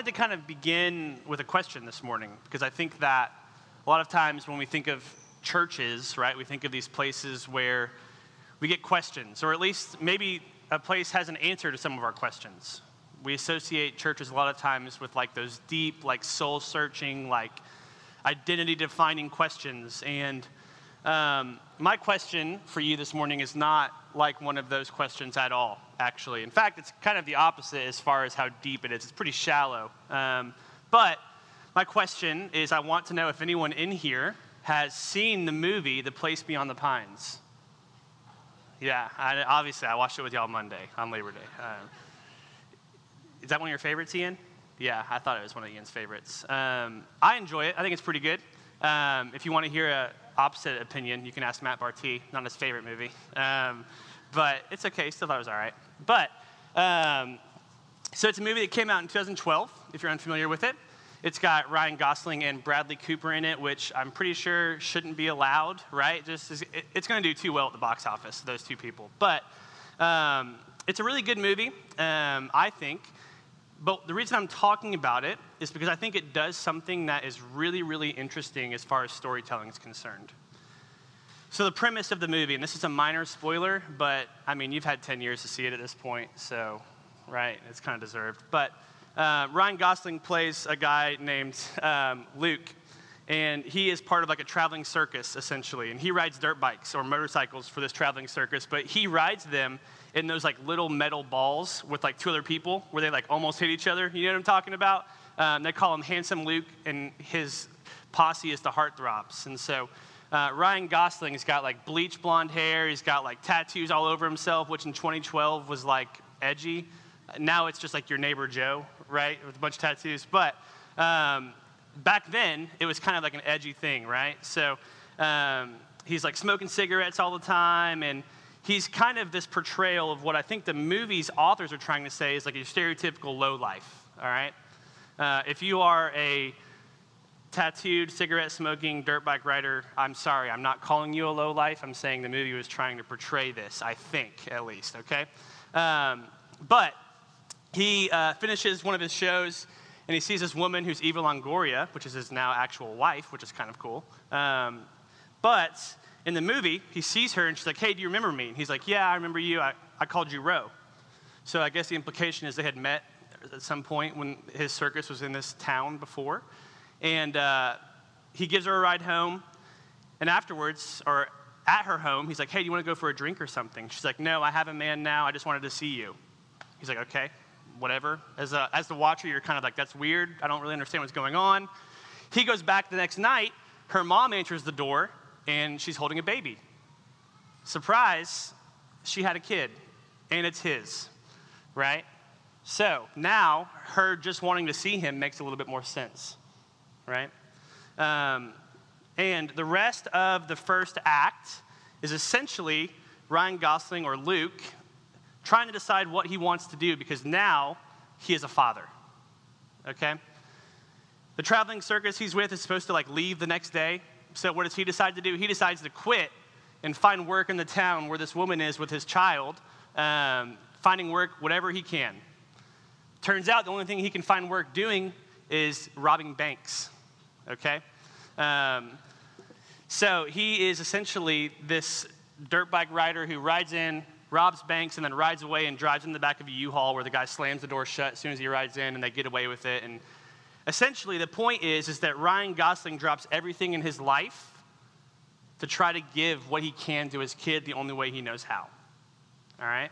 wanted to kind of begin with a question this morning because I think that a lot of times when we think of churches, right, we think of these places where we get questions, or at least maybe a place has an answer to some of our questions. We associate churches a lot of times with like those deep, like soul searching, like identity defining questions. And um, my question for you this morning is not like one of those questions at all, actually. In fact, it's kind of the opposite as far as how deep it is. It's pretty shallow. Um, but my question is I want to know if anyone in here has seen the movie The Place Beyond the Pines. Yeah, I, obviously, I watched it with y'all Monday on Labor Day. Uh, is that one of your favorites, Ian? Yeah, I thought it was one of Ian's favorites. Um, I enjoy it. I think it's pretty good. Um, if you want to hear an opposite opinion, you can ask Matt Barty, not his favorite movie. Um, but it's okay. Still thought it was all right. But um, so it's a movie that came out in 2012. If you're unfamiliar with it, it's got Ryan Gosling and Bradley Cooper in it, which I'm pretty sure shouldn't be allowed, right? Just it's going to do too well at the box office. Those two people, but um, it's a really good movie, um, I think. But the reason I'm talking about it is because I think it does something that is really, really interesting as far as storytelling is concerned. So, the premise of the movie, and this is a minor spoiler, but I mean, you've had 10 years to see it at this point, so, right, it's kind of deserved. But uh, Ryan Gosling plays a guy named um, Luke, and he is part of like a traveling circus, essentially. And he rides dirt bikes or motorcycles for this traveling circus, but he rides them in those like little metal balls with like two other people where they like almost hit each other. You know what I'm talking about? Um, they call him Handsome Luke, and his posse is the Heartthrobs. And so uh, Ryan Gosling has got like bleach blonde hair. He's got like tattoos all over himself, which in 2012 was like edgy. Now it's just like your neighbor Joe, right, with a bunch of tattoos. But um, back then, it was kind of like an edgy thing, right? So um, he's like smoking cigarettes all the time, and he's kind of this portrayal of what I think the movie's authors are trying to say is like a stereotypical low life, all right? Uh, if you are a tattooed, cigarette smoking, dirt bike rider, I'm sorry, I'm not calling you a low life. I'm saying the movie was trying to portray this, I think, at least, okay? Um, but he uh, finishes one of his shows and he sees this woman who's Eva Longoria, which is his now actual wife, which is kind of cool. Um, but in the movie, he sees her and she's like, Hey, do you remember me? And he's like, Yeah, I remember you. I, I called you Ro. So I guess the implication is they had met at some point when his circus was in this town before. And uh, he gives her a ride home. And afterwards, or at her home, he's like, Hey, do you want to go for a drink or something? She's like, No, I have a man now. I just wanted to see you. He's like, Okay, whatever. As, a, as the watcher, you're kind of like, That's weird. I don't really understand what's going on. He goes back the next night. Her mom answers the door, and she's holding a baby. Surprise, she had a kid, and it's his, right? So now, her just wanting to see him makes a little bit more sense right? Um, and the rest of the first act is essentially Ryan Gosling or Luke trying to decide what he wants to do because now he is a father. Okay? The traveling circus he's with is supposed to like leave the next day. So what does he decide to do? He decides to quit and find work in the town where this woman is with his child, um, finding work whatever he can. Turns out the only thing he can find work doing is robbing banks okay? Um, so he is essentially this dirt bike rider who rides in, robs banks, and then rides away and drives in the back of a U-Haul where the guy slams the door shut as soon as he rides in, and they get away with it. And essentially, the point is, is that Ryan Gosling drops everything in his life to try to give what he can to his kid the only way he knows how. All right?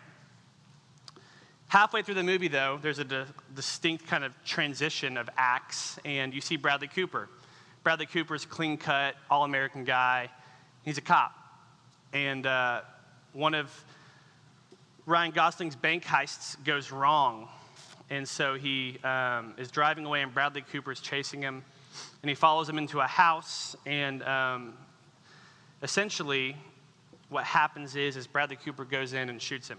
Halfway through the movie, though, there's a di- distinct kind of transition of acts, and you see Bradley Cooper. Bradley Cooper's clean cut, all American guy. He's a cop. And uh, one of Ryan Gosling's bank heist goes wrong. And so he um, is driving away, and Bradley Cooper is chasing him. And he follows him into a house. And um, essentially, what happens is, is Bradley Cooper goes in and shoots him.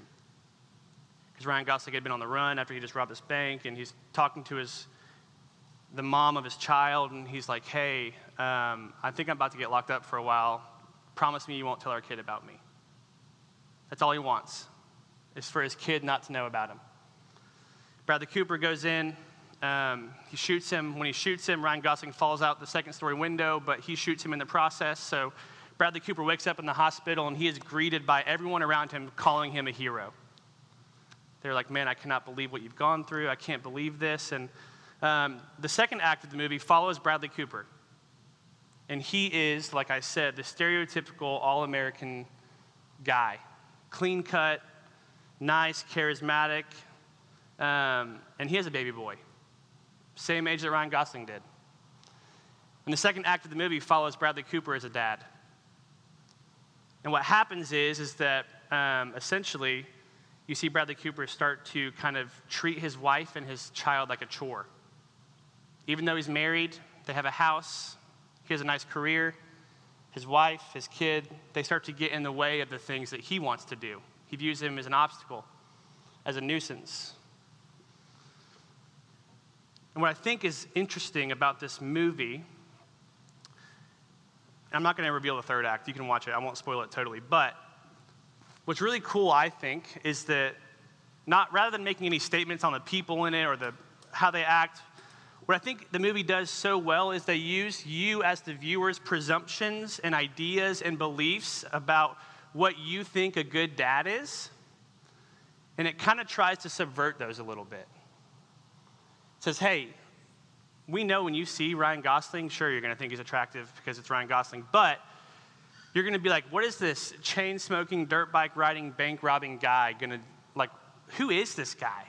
Because Ryan Gosling had been on the run after he just robbed this bank, and he's talking to his the mom of his child, and he's like, hey, um, I think I'm about to get locked up for a while. Promise me you won't tell our kid about me. That's all he wants, is for his kid not to know about him. Bradley Cooper goes in, um, he shoots him. When he shoots him, Ryan Gosling falls out the second story window, but he shoots him in the process. So Bradley Cooper wakes up in the hospital and he is greeted by everyone around him calling him a hero. They're like, man, I cannot believe what you've gone through. I can't believe this. And um, the second act of the movie follows Bradley Cooper. And he is, like I said, the stereotypical all American guy clean cut, nice, charismatic, um, and he has a baby boy, same age that Ryan Gosling did. And the second act of the movie follows Bradley Cooper as a dad. And what happens is, is that um, essentially you see Bradley Cooper start to kind of treat his wife and his child like a chore. Even though he's married, they have a house, he has a nice career, his wife, his kid, they start to get in the way of the things that he wants to do. He views him as an obstacle, as a nuisance. And what I think is interesting about this movie, I'm not going to reveal the third act. You can watch it, I won't spoil it totally. But what's really cool, I think, is that not rather than making any statements on the people in it or the, how they act, what I think the movie does so well is they use you as the viewer's presumptions and ideas and beliefs about what you think a good dad is, and it kind of tries to subvert those a little bit says, hey, we know when you see Ryan Gosling, sure, you're going to think he's attractive because it's Ryan Gosling, but you're going to be like, what is this chain smoking, dirt bike riding, bank robbing guy going to, like, who is this guy?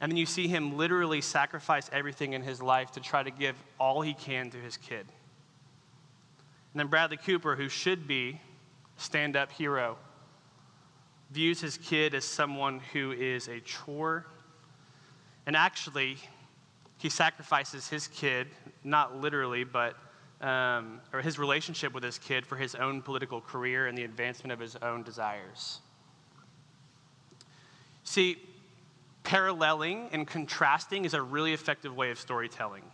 And then you see him literally sacrifice everything in his life to try to give all he can to his kid. And then Bradley Cooper, who should be stand up hero, views his kid as someone who is a chore and actually, he sacrifices his kid, not literally, but, um, or his relationship with his kid for his own political career and the advancement of his own desires. See, paralleling and contrasting is a really effective way of storytelling.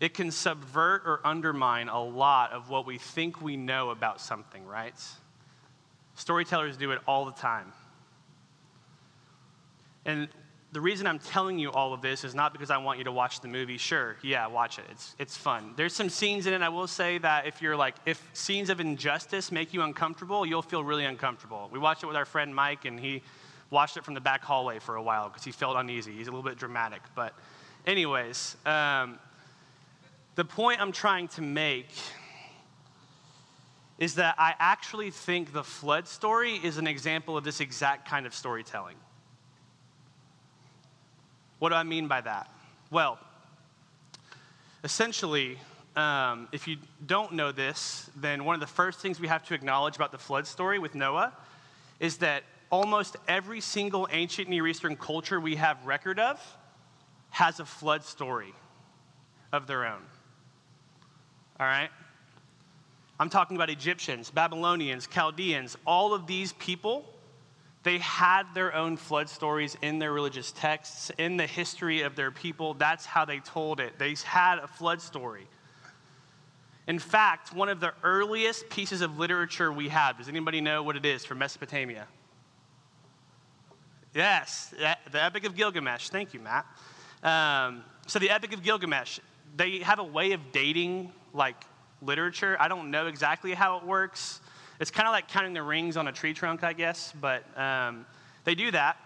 It can subvert or undermine a lot of what we think we know about something, right? Storytellers do it all the time. And the reason I'm telling you all of this is not because I want you to watch the movie. Sure, yeah, watch it. It's, it's fun. There's some scenes in it, I will say that if you're like, if scenes of injustice make you uncomfortable, you'll feel really uncomfortable. We watched it with our friend Mike, and he watched it from the back hallway for a while because he felt uneasy. He's a little bit dramatic. But, anyways, um, the point I'm trying to make is that I actually think the flood story is an example of this exact kind of storytelling. What do I mean by that? Well, essentially, um, if you don't know this, then one of the first things we have to acknowledge about the flood story with Noah is that almost every single ancient Near Eastern culture we have record of has a flood story of their own. All right? I'm talking about Egyptians, Babylonians, Chaldeans, all of these people they had their own flood stories in their religious texts, in the history of their people. That's how they told it. They had a flood story. In fact, one of the earliest pieces of literature we have, does anybody know what it is from Mesopotamia? Yes, the Epic of Gilgamesh. Thank you, Matt. Um, so, the Epic of Gilgamesh, they have a way of dating like literature. I don't know exactly how it works. It's kind of like counting the rings on a tree trunk, I guess, but um, they do that.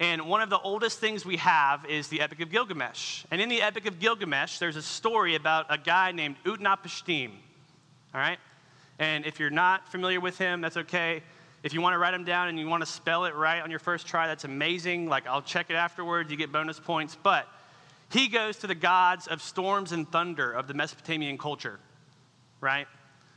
And one of the oldest things we have is the Epic of Gilgamesh. And in the Epic of Gilgamesh, there's a story about a guy named Utnapishtim. All right? And if you're not familiar with him, that's okay. If you want to write him down and you want to spell it right on your first try, that's amazing. Like, I'll check it afterwards, you get bonus points. But he goes to the gods of storms and thunder of the Mesopotamian culture, right?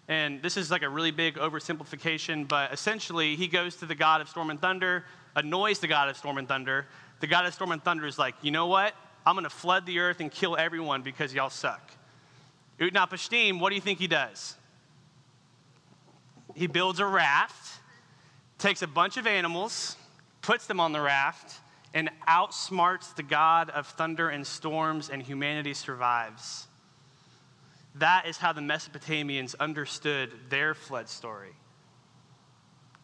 And this is like a really big oversimplification, but essentially, he goes to the God of storm and thunder, annoys the God of storm and thunder. The God of storm and thunder is like, you know what? I'm going to flood the earth and kill everyone because y'all suck. Utnapishtim, what do you think he does? He builds a raft, takes a bunch of animals, puts them on the raft, and outsmarts the God of thunder and storms, and humanity survives. That is how the Mesopotamians understood their flood story.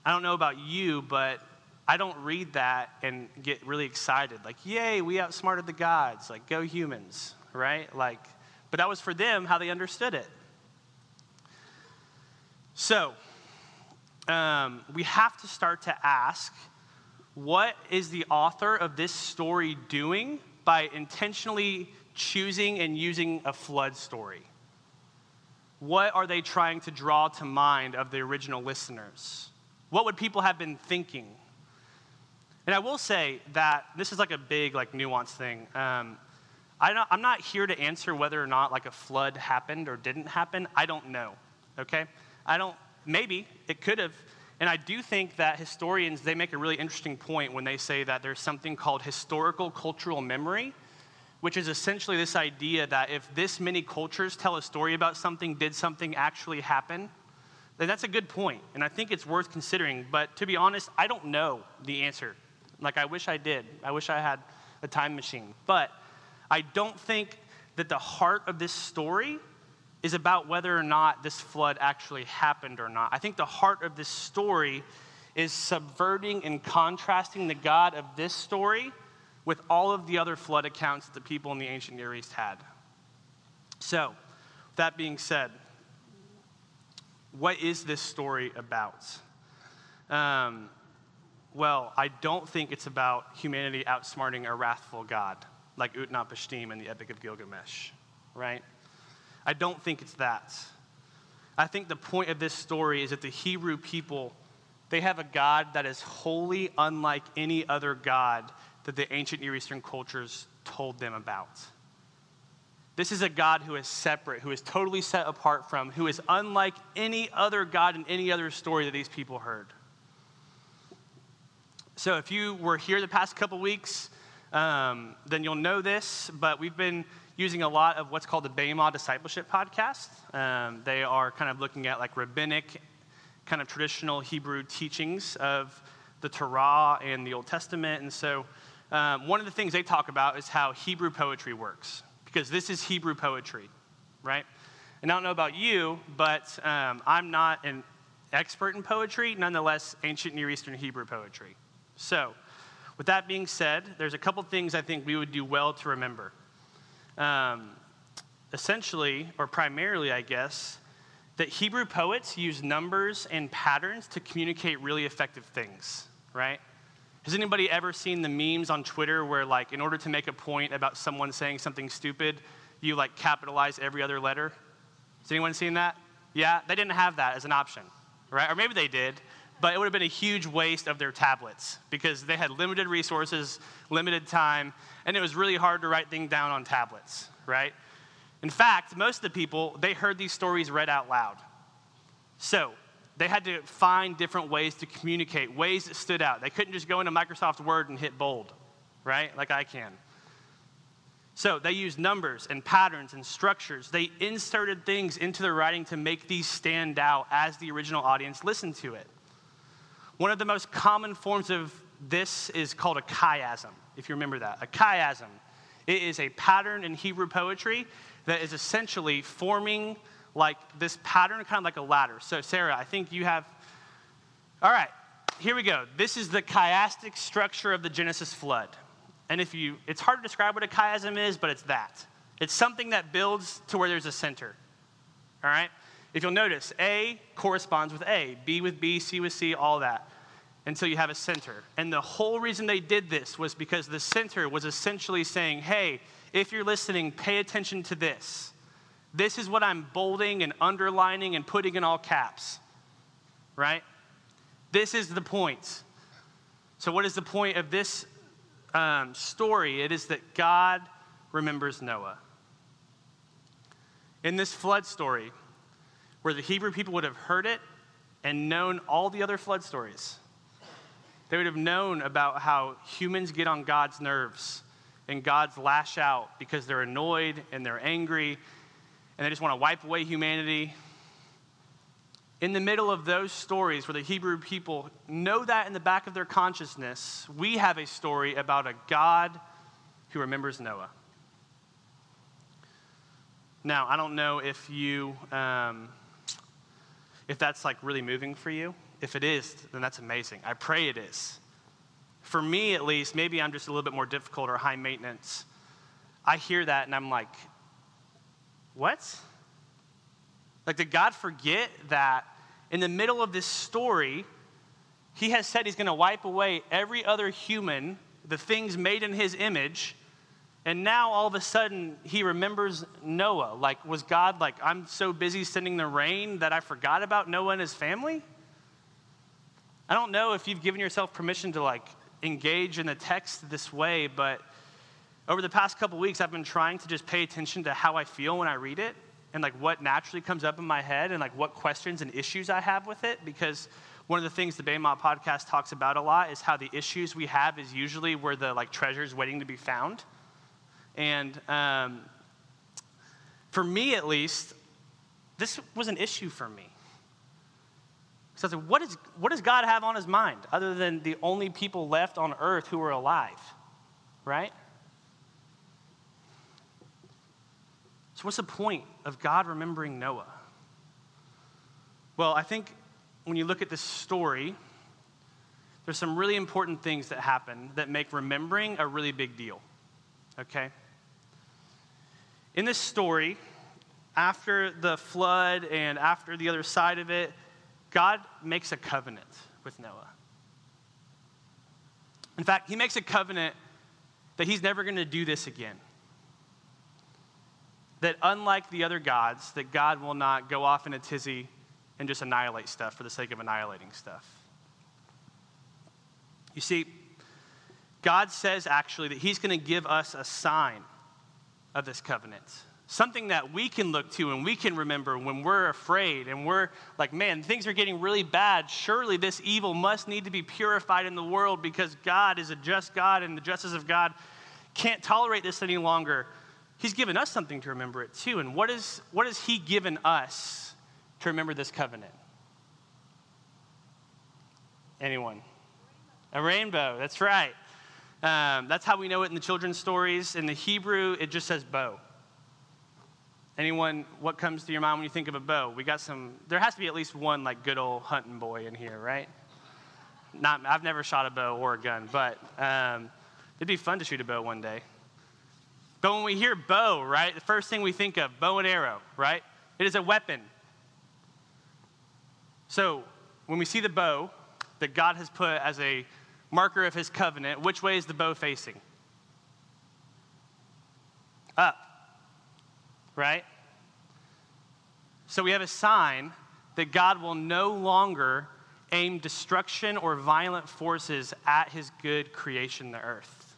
I don't know about you, but I don't read that and get really excited, like, yay, we outsmarted the gods, like, go humans, right? Like, but that was for them how they understood it. So, um, we have to start to ask what is the author of this story doing by intentionally choosing and using a flood story? What are they trying to draw to mind of the original listeners? What would people have been thinking? And I will say that this is like a big, like, nuanced thing. Um, I am not here to answer whether or not like a flood happened or didn't happen. I don't know. Okay, I don't. Maybe it could have. And I do think that historians they make a really interesting point when they say that there's something called historical cultural memory, which is essentially this idea that if this many cultures tell a story about something, did something actually happen? Then that's a good point, and I think it's worth considering. But to be honest, I don't know the answer. Like I wish I did. I wish I had a time machine, but I don't think that the heart of this story is about whether or not this flood actually happened or not. I think the heart of this story is subverting and contrasting the God of this story with all of the other flood accounts that the people in the ancient Near East had. So, that being said, what is this story about? Um, well, I don't think it's about humanity outsmarting a wrathful God like Utnapishtim in the Epic of Gilgamesh, right? I don't think it's that. I think the point of this story is that the Hebrew people, they have a God that is wholly unlike any other God that the ancient Near Eastern cultures told them about. This is a God who is separate, who is totally set apart from, who is unlike any other God in any other story that these people heard. So if you were here the past couple weeks, um, then you'll know this, but we've been using a lot of what's called the Bema Discipleship Podcast. Um, they are kind of looking at like rabbinic, kind of traditional Hebrew teachings of the Torah and the Old Testament. And so um, one of the things they talk about is how Hebrew poetry works, because this is Hebrew poetry, right? And I don't know about you, but um, I'm not an expert in poetry, nonetheless, ancient Near Eastern Hebrew poetry. So, with that being said, there's a couple things I think we would do well to remember. Um, essentially, or primarily, I guess, that Hebrew poets use numbers and patterns to communicate really effective things, right? Has anybody ever seen the memes on Twitter where, like, in order to make a point about someone saying something stupid, you like capitalize every other letter? Has anyone seen that? Yeah, they didn't have that as an option, right? Or maybe they did, but it would have been a huge waste of their tablets because they had limited resources, limited time, and it was really hard to write things down on tablets, right? In fact, most of the people, they heard these stories read out loud. So they had to find different ways to communicate, ways that stood out. They couldn't just go into Microsoft Word and hit bold, right? Like I can. So they used numbers and patterns and structures. They inserted things into the writing to make these stand out as the original audience listened to it. One of the most common forms of this is called a chiasm, if you remember that. A chiasm. It is a pattern in Hebrew poetry that is essentially forming like this pattern, kind of like a ladder. So, Sarah, I think you have. All right, here we go. This is the chiastic structure of the Genesis flood. And if you, it's hard to describe what a chiasm is, but it's that. It's something that builds to where there's a center. All right? If you'll notice, A corresponds with A, B with B, C with C, all that, until you have a center. And the whole reason they did this was because the center was essentially saying, hey, if you're listening, pay attention to this. This is what I'm bolding and underlining and putting in all caps, right? This is the point. So, what is the point of this um, story? It is that God remembers Noah. In this flood story, where the Hebrew people would have heard it and known all the other flood stories. They would have known about how humans get on God's nerves and God's lash out because they're annoyed and they're angry and they just want to wipe away humanity. In the middle of those stories where the Hebrew people know that in the back of their consciousness, we have a story about a God who remembers Noah. Now, I don't know if you. Um, if that's like really moving for you. If it is, then that's amazing. I pray it is. for me at least, maybe I'm just a little bit more difficult or high maintenance. I hear that and I'm like, what? Like, did God forget that in the middle of this story, He has said He's going to wipe away every other human, the things made in His image, and now all of a sudden He remembers Noah? Like, was God like, I'm so busy sending the rain that I forgot about Noah and his family? I don't know if you've given yourself permission to like engage in the text this way, but over the past couple weeks, I've been trying to just pay attention to how I feel when I read it and like what naturally comes up in my head and like what questions and issues I have with it because one of the things the Bema podcast talks about a lot is how the issues we have is usually where the like treasures waiting to be found. And um, for me, at least, this was an issue for me. So I said, what, is, what does God have on his mind other than the only people left on earth who are alive? Right? So, what's the point of God remembering Noah? Well, I think when you look at this story, there's some really important things that happen that make remembering a really big deal. Okay? In this story, after the flood and after the other side of it, God makes a covenant with Noah. In fact, he makes a covenant that he's never going to do this again that unlike the other gods, that God will not go off in a tizzy and just annihilate stuff for the sake of annihilating stuff. You see, God says actually that He's going to give us a sign of this covenant. Something that we can look to and we can remember when we're afraid and we're like, man, things are getting really bad. Surely this evil must need to be purified in the world because God is a just God and the justice of God can't tolerate this any longer. He's given us something to remember it too. And what, is, what has He given us to remember this covenant? Anyone? A rainbow, that's right. Um, that's how we know it in the children's stories. In the Hebrew, it just says bow. Anyone, what comes to your mind when you think of a bow? We got some, there has to be at least one like good old hunting boy in here, right? Not, I've never shot a bow or a gun, but um, it'd be fun to shoot a bow one day. But when we hear bow, right, the first thing we think of, bow and arrow, right? It is a weapon. So when we see the bow that God has put as a marker of his covenant, which way is the bow facing? Up, right? So we have a sign that God will no longer aim destruction or violent forces at his good creation, the earth.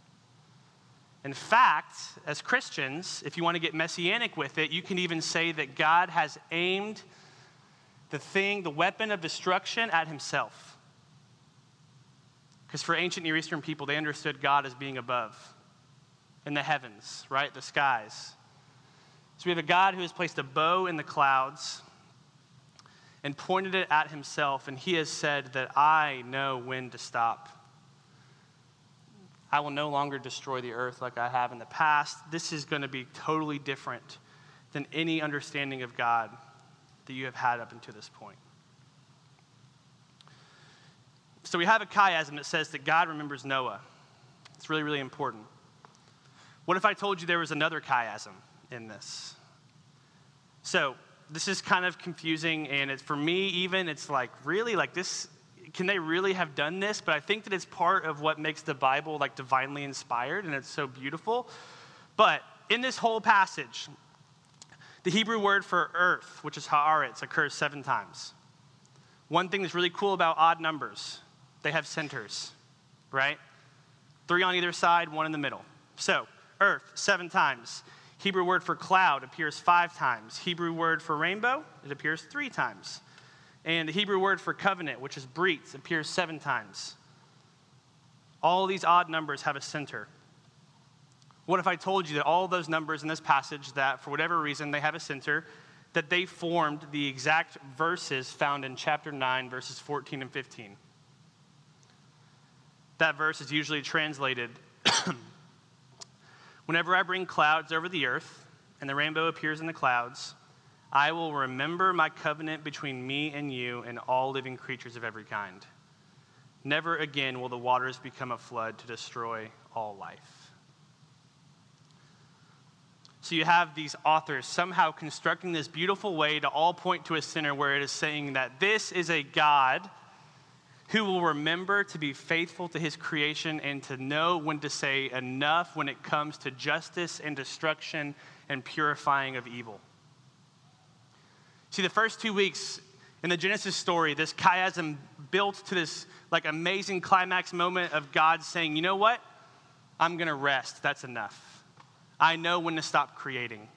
In fact, as Christians, if you want to get messianic with it, you can even say that God has aimed the thing, the weapon of destruction, at himself. Because for ancient Near Eastern people, they understood God as being above in the heavens, right? The skies. So we have a God who has placed a bow in the clouds and pointed it at himself, and he has said that I know when to stop. I will no longer destroy the earth like I have in the past. This is going to be totally different than any understanding of God that you have had up until this point. So we have a chiasm that says that God remembers Noah. It's really, really important. What if I told you there was another chiasm in this? So this is kind of confusing, and it's for me even. It's like really like this can they really have done this? But I think that it's part of what makes the Bible like divinely inspired and it's so beautiful. But in this whole passage, the Hebrew word for earth, which is haaretz, occurs seven times. One thing that's really cool about odd numbers, they have centers, right? Three on either side, one in the middle. So, earth, seven times. Hebrew word for cloud appears five times. Hebrew word for rainbow, it appears three times. And the Hebrew word for covenant, which is brit, appears seven times. All these odd numbers have a center. What if I told you that all those numbers in this passage, that for whatever reason they have a center, that they formed the exact verses found in chapter 9, verses 14 and 15? That verse is usually translated Whenever I bring clouds over the earth, and the rainbow appears in the clouds, I will remember my covenant between me and you and all living creatures of every kind. Never again will the waters become a flood to destroy all life. So you have these authors somehow constructing this beautiful way to all point to a sinner where it is saying that this is a God who will remember to be faithful to his creation and to know when to say enough when it comes to justice and destruction and purifying of evil. See, the first two weeks in the Genesis story, this chiasm built to this like amazing climax moment of God saying, you know what? I'm going to rest. That's enough. I know when to stop creating,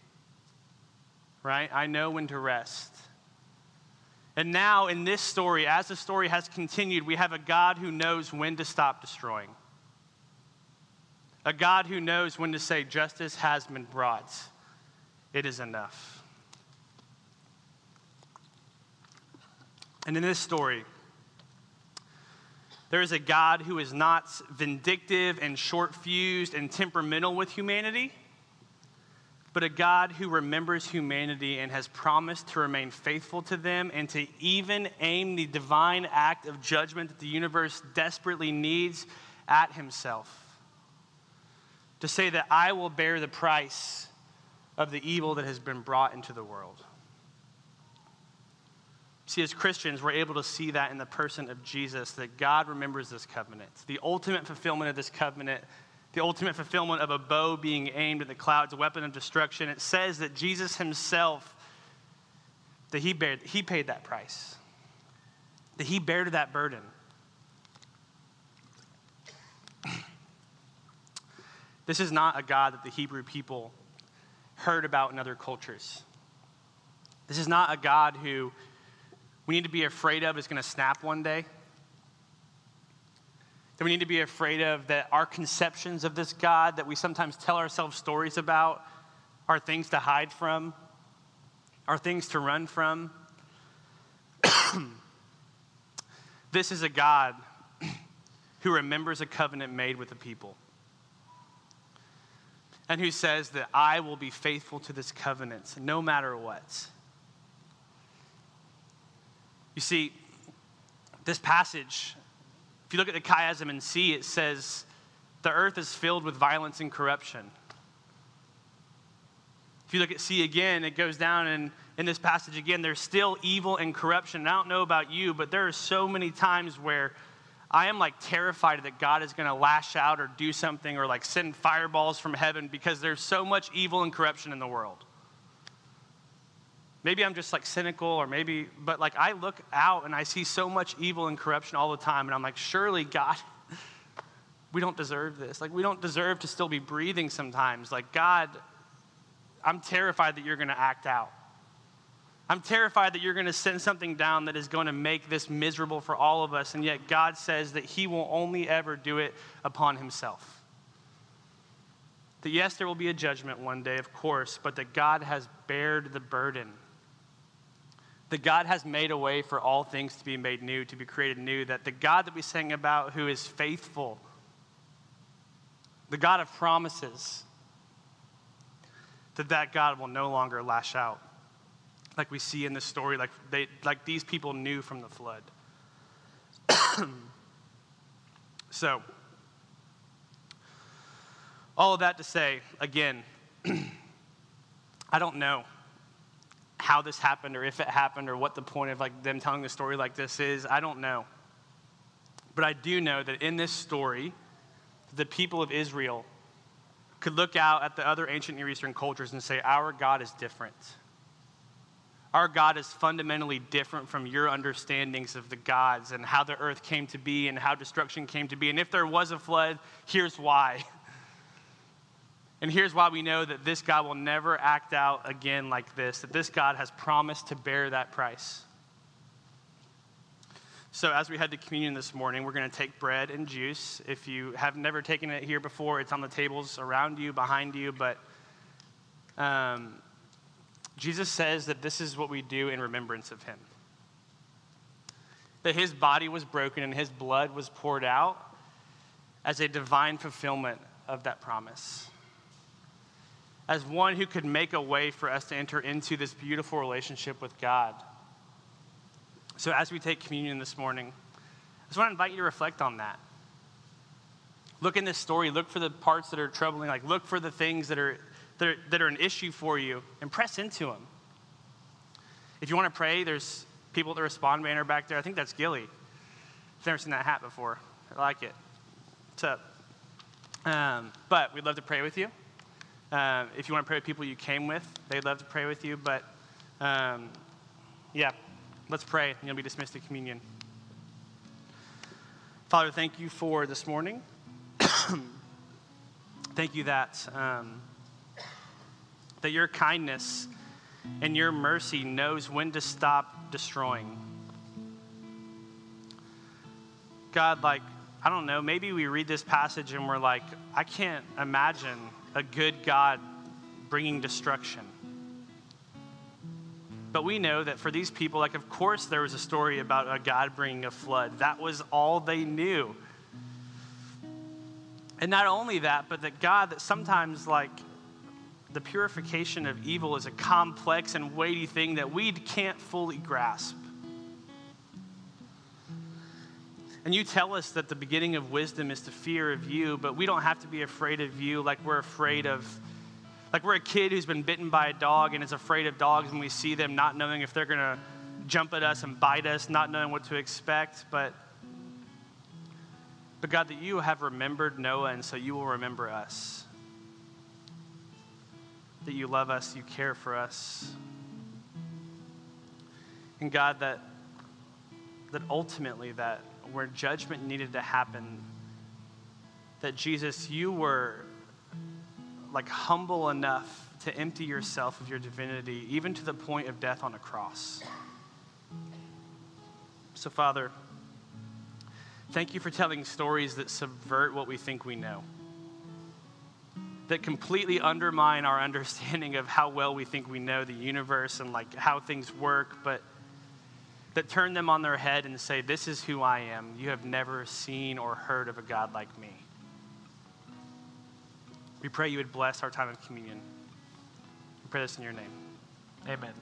right? I know when to rest. And now, in this story, as the story has continued, we have a God who knows when to stop destroying. A God who knows when to say, Justice has been brought. It is enough. And in this story, there is a God who is not vindictive and short fused and temperamental with humanity, but a God who remembers humanity and has promised to remain faithful to them and to even aim the divine act of judgment that the universe desperately needs at himself. To say that I will bear the price of the evil that has been brought into the world. See, as Christians, we're able to see that in the person of Jesus, that God remembers this covenant. The ultimate fulfillment of this covenant, the ultimate fulfillment of a bow being aimed at the clouds, a weapon of destruction. It says that Jesus himself, that he, bared, he paid that price, that he bared that burden. This is not a God that the Hebrew people heard about in other cultures. This is not a God who we need to be afraid of is going to snap one day. That we need to be afraid of that our conceptions of this God that we sometimes tell ourselves stories about are things to hide from, are things to run from. this is a God who remembers a covenant made with the people and who says that I will be faithful to this covenant no matter what. You see, this passage, you look at the chiasm and see, it says the earth is filled with violence and corruption. If you look at C again, it goes down and in this passage again, there's still evil and corruption. And I don't know about you, but there are so many times where I am like terrified that God is going to lash out or do something or like send fireballs from heaven because there's so much evil and corruption in the world. Maybe I'm just like cynical or maybe, but like I look out and I see so much evil and corruption all the time and I'm like, surely God, we don't deserve this. Like we don't deserve to still be breathing sometimes. Like God, I'm terrified that you're going to act out. I'm terrified that you're going to send something down that is going to make this miserable for all of us. And yet God says that he will only ever do it upon himself. That yes, there will be a judgment one day, of course, but that God has bared the burden that God has made a way for all things to be made new, to be created new, that the God that we sing about who is faithful, the God of promises, that that God will no longer lash out like we see in this story like they like these people knew from the flood. so all of that to say again I don't know how this happened or if it happened or what the point of like them telling the story like this is. I don't know. But I do know that in this story, the people of Israel could look out at the other ancient Near Eastern cultures and say, Our God is different. Our God is fundamentally different from your understandings of the gods and how the earth came to be and how destruction came to be. And if there was a flood, here's why. And here's why we know that this God will never act out again like this, that this God has promised to bear that price. So, as we head to communion this morning, we're going to take bread and juice. If you have never taken it here before, it's on the tables around you, behind you. But um, Jesus says that this is what we do in remembrance of him. That his body was broken and his blood was poured out as a divine fulfillment of that promise as one who could make a way for us to enter into this beautiful relationship with God. So, as we take communion this morning, I just want to invite you to reflect on that. Look in this story, look for the parts that are troubling, like look for the things that are, that are, that are an issue for you and press into them. If you want to pray, there's people at the respond banner back there. I think that's Gilly. I've never seen that hat before. I like it. What's up? Um, but we'd love to pray with you. Um, if you want to pray with people you came with, they'd love to pray with you. But um, yeah, let's pray, and you'll be dismissed to communion. Father, thank you for this morning. thank you that, um, that your kindness and your mercy knows when to stop destroying. God, like, I don't know, maybe we read this passage and we're like, I can't imagine a good God bringing destruction. But we know that for these people, like, of course, there was a story about a God bringing a flood. That was all they knew. And not only that, but that God, that sometimes, like, the purification of evil is a complex and weighty thing that we can't fully grasp. And you tell us that the beginning of wisdom is the fear of you, but we don't have to be afraid of you like we're afraid of, like we're a kid who's been bitten by a dog and is afraid of dogs when we see them, not knowing if they're going to jump at us and bite us, not knowing what to expect. But, but God, that you have remembered Noah, and so you will remember us. That you love us, you care for us. And God, that, that ultimately that where judgment needed to happen, that Jesus, you were like humble enough to empty yourself of your divinity, even to the point of death on a cross. So, Father, thank you for telling stories that subvert what we think we know, that completely undermine our understanding of how well we think we know the universe and like how things work, but that turn them on their head and say, This is who I am. You have never seen or heard of a God like me. We pray you would bless our time of communion. We pray this in your name. Amen.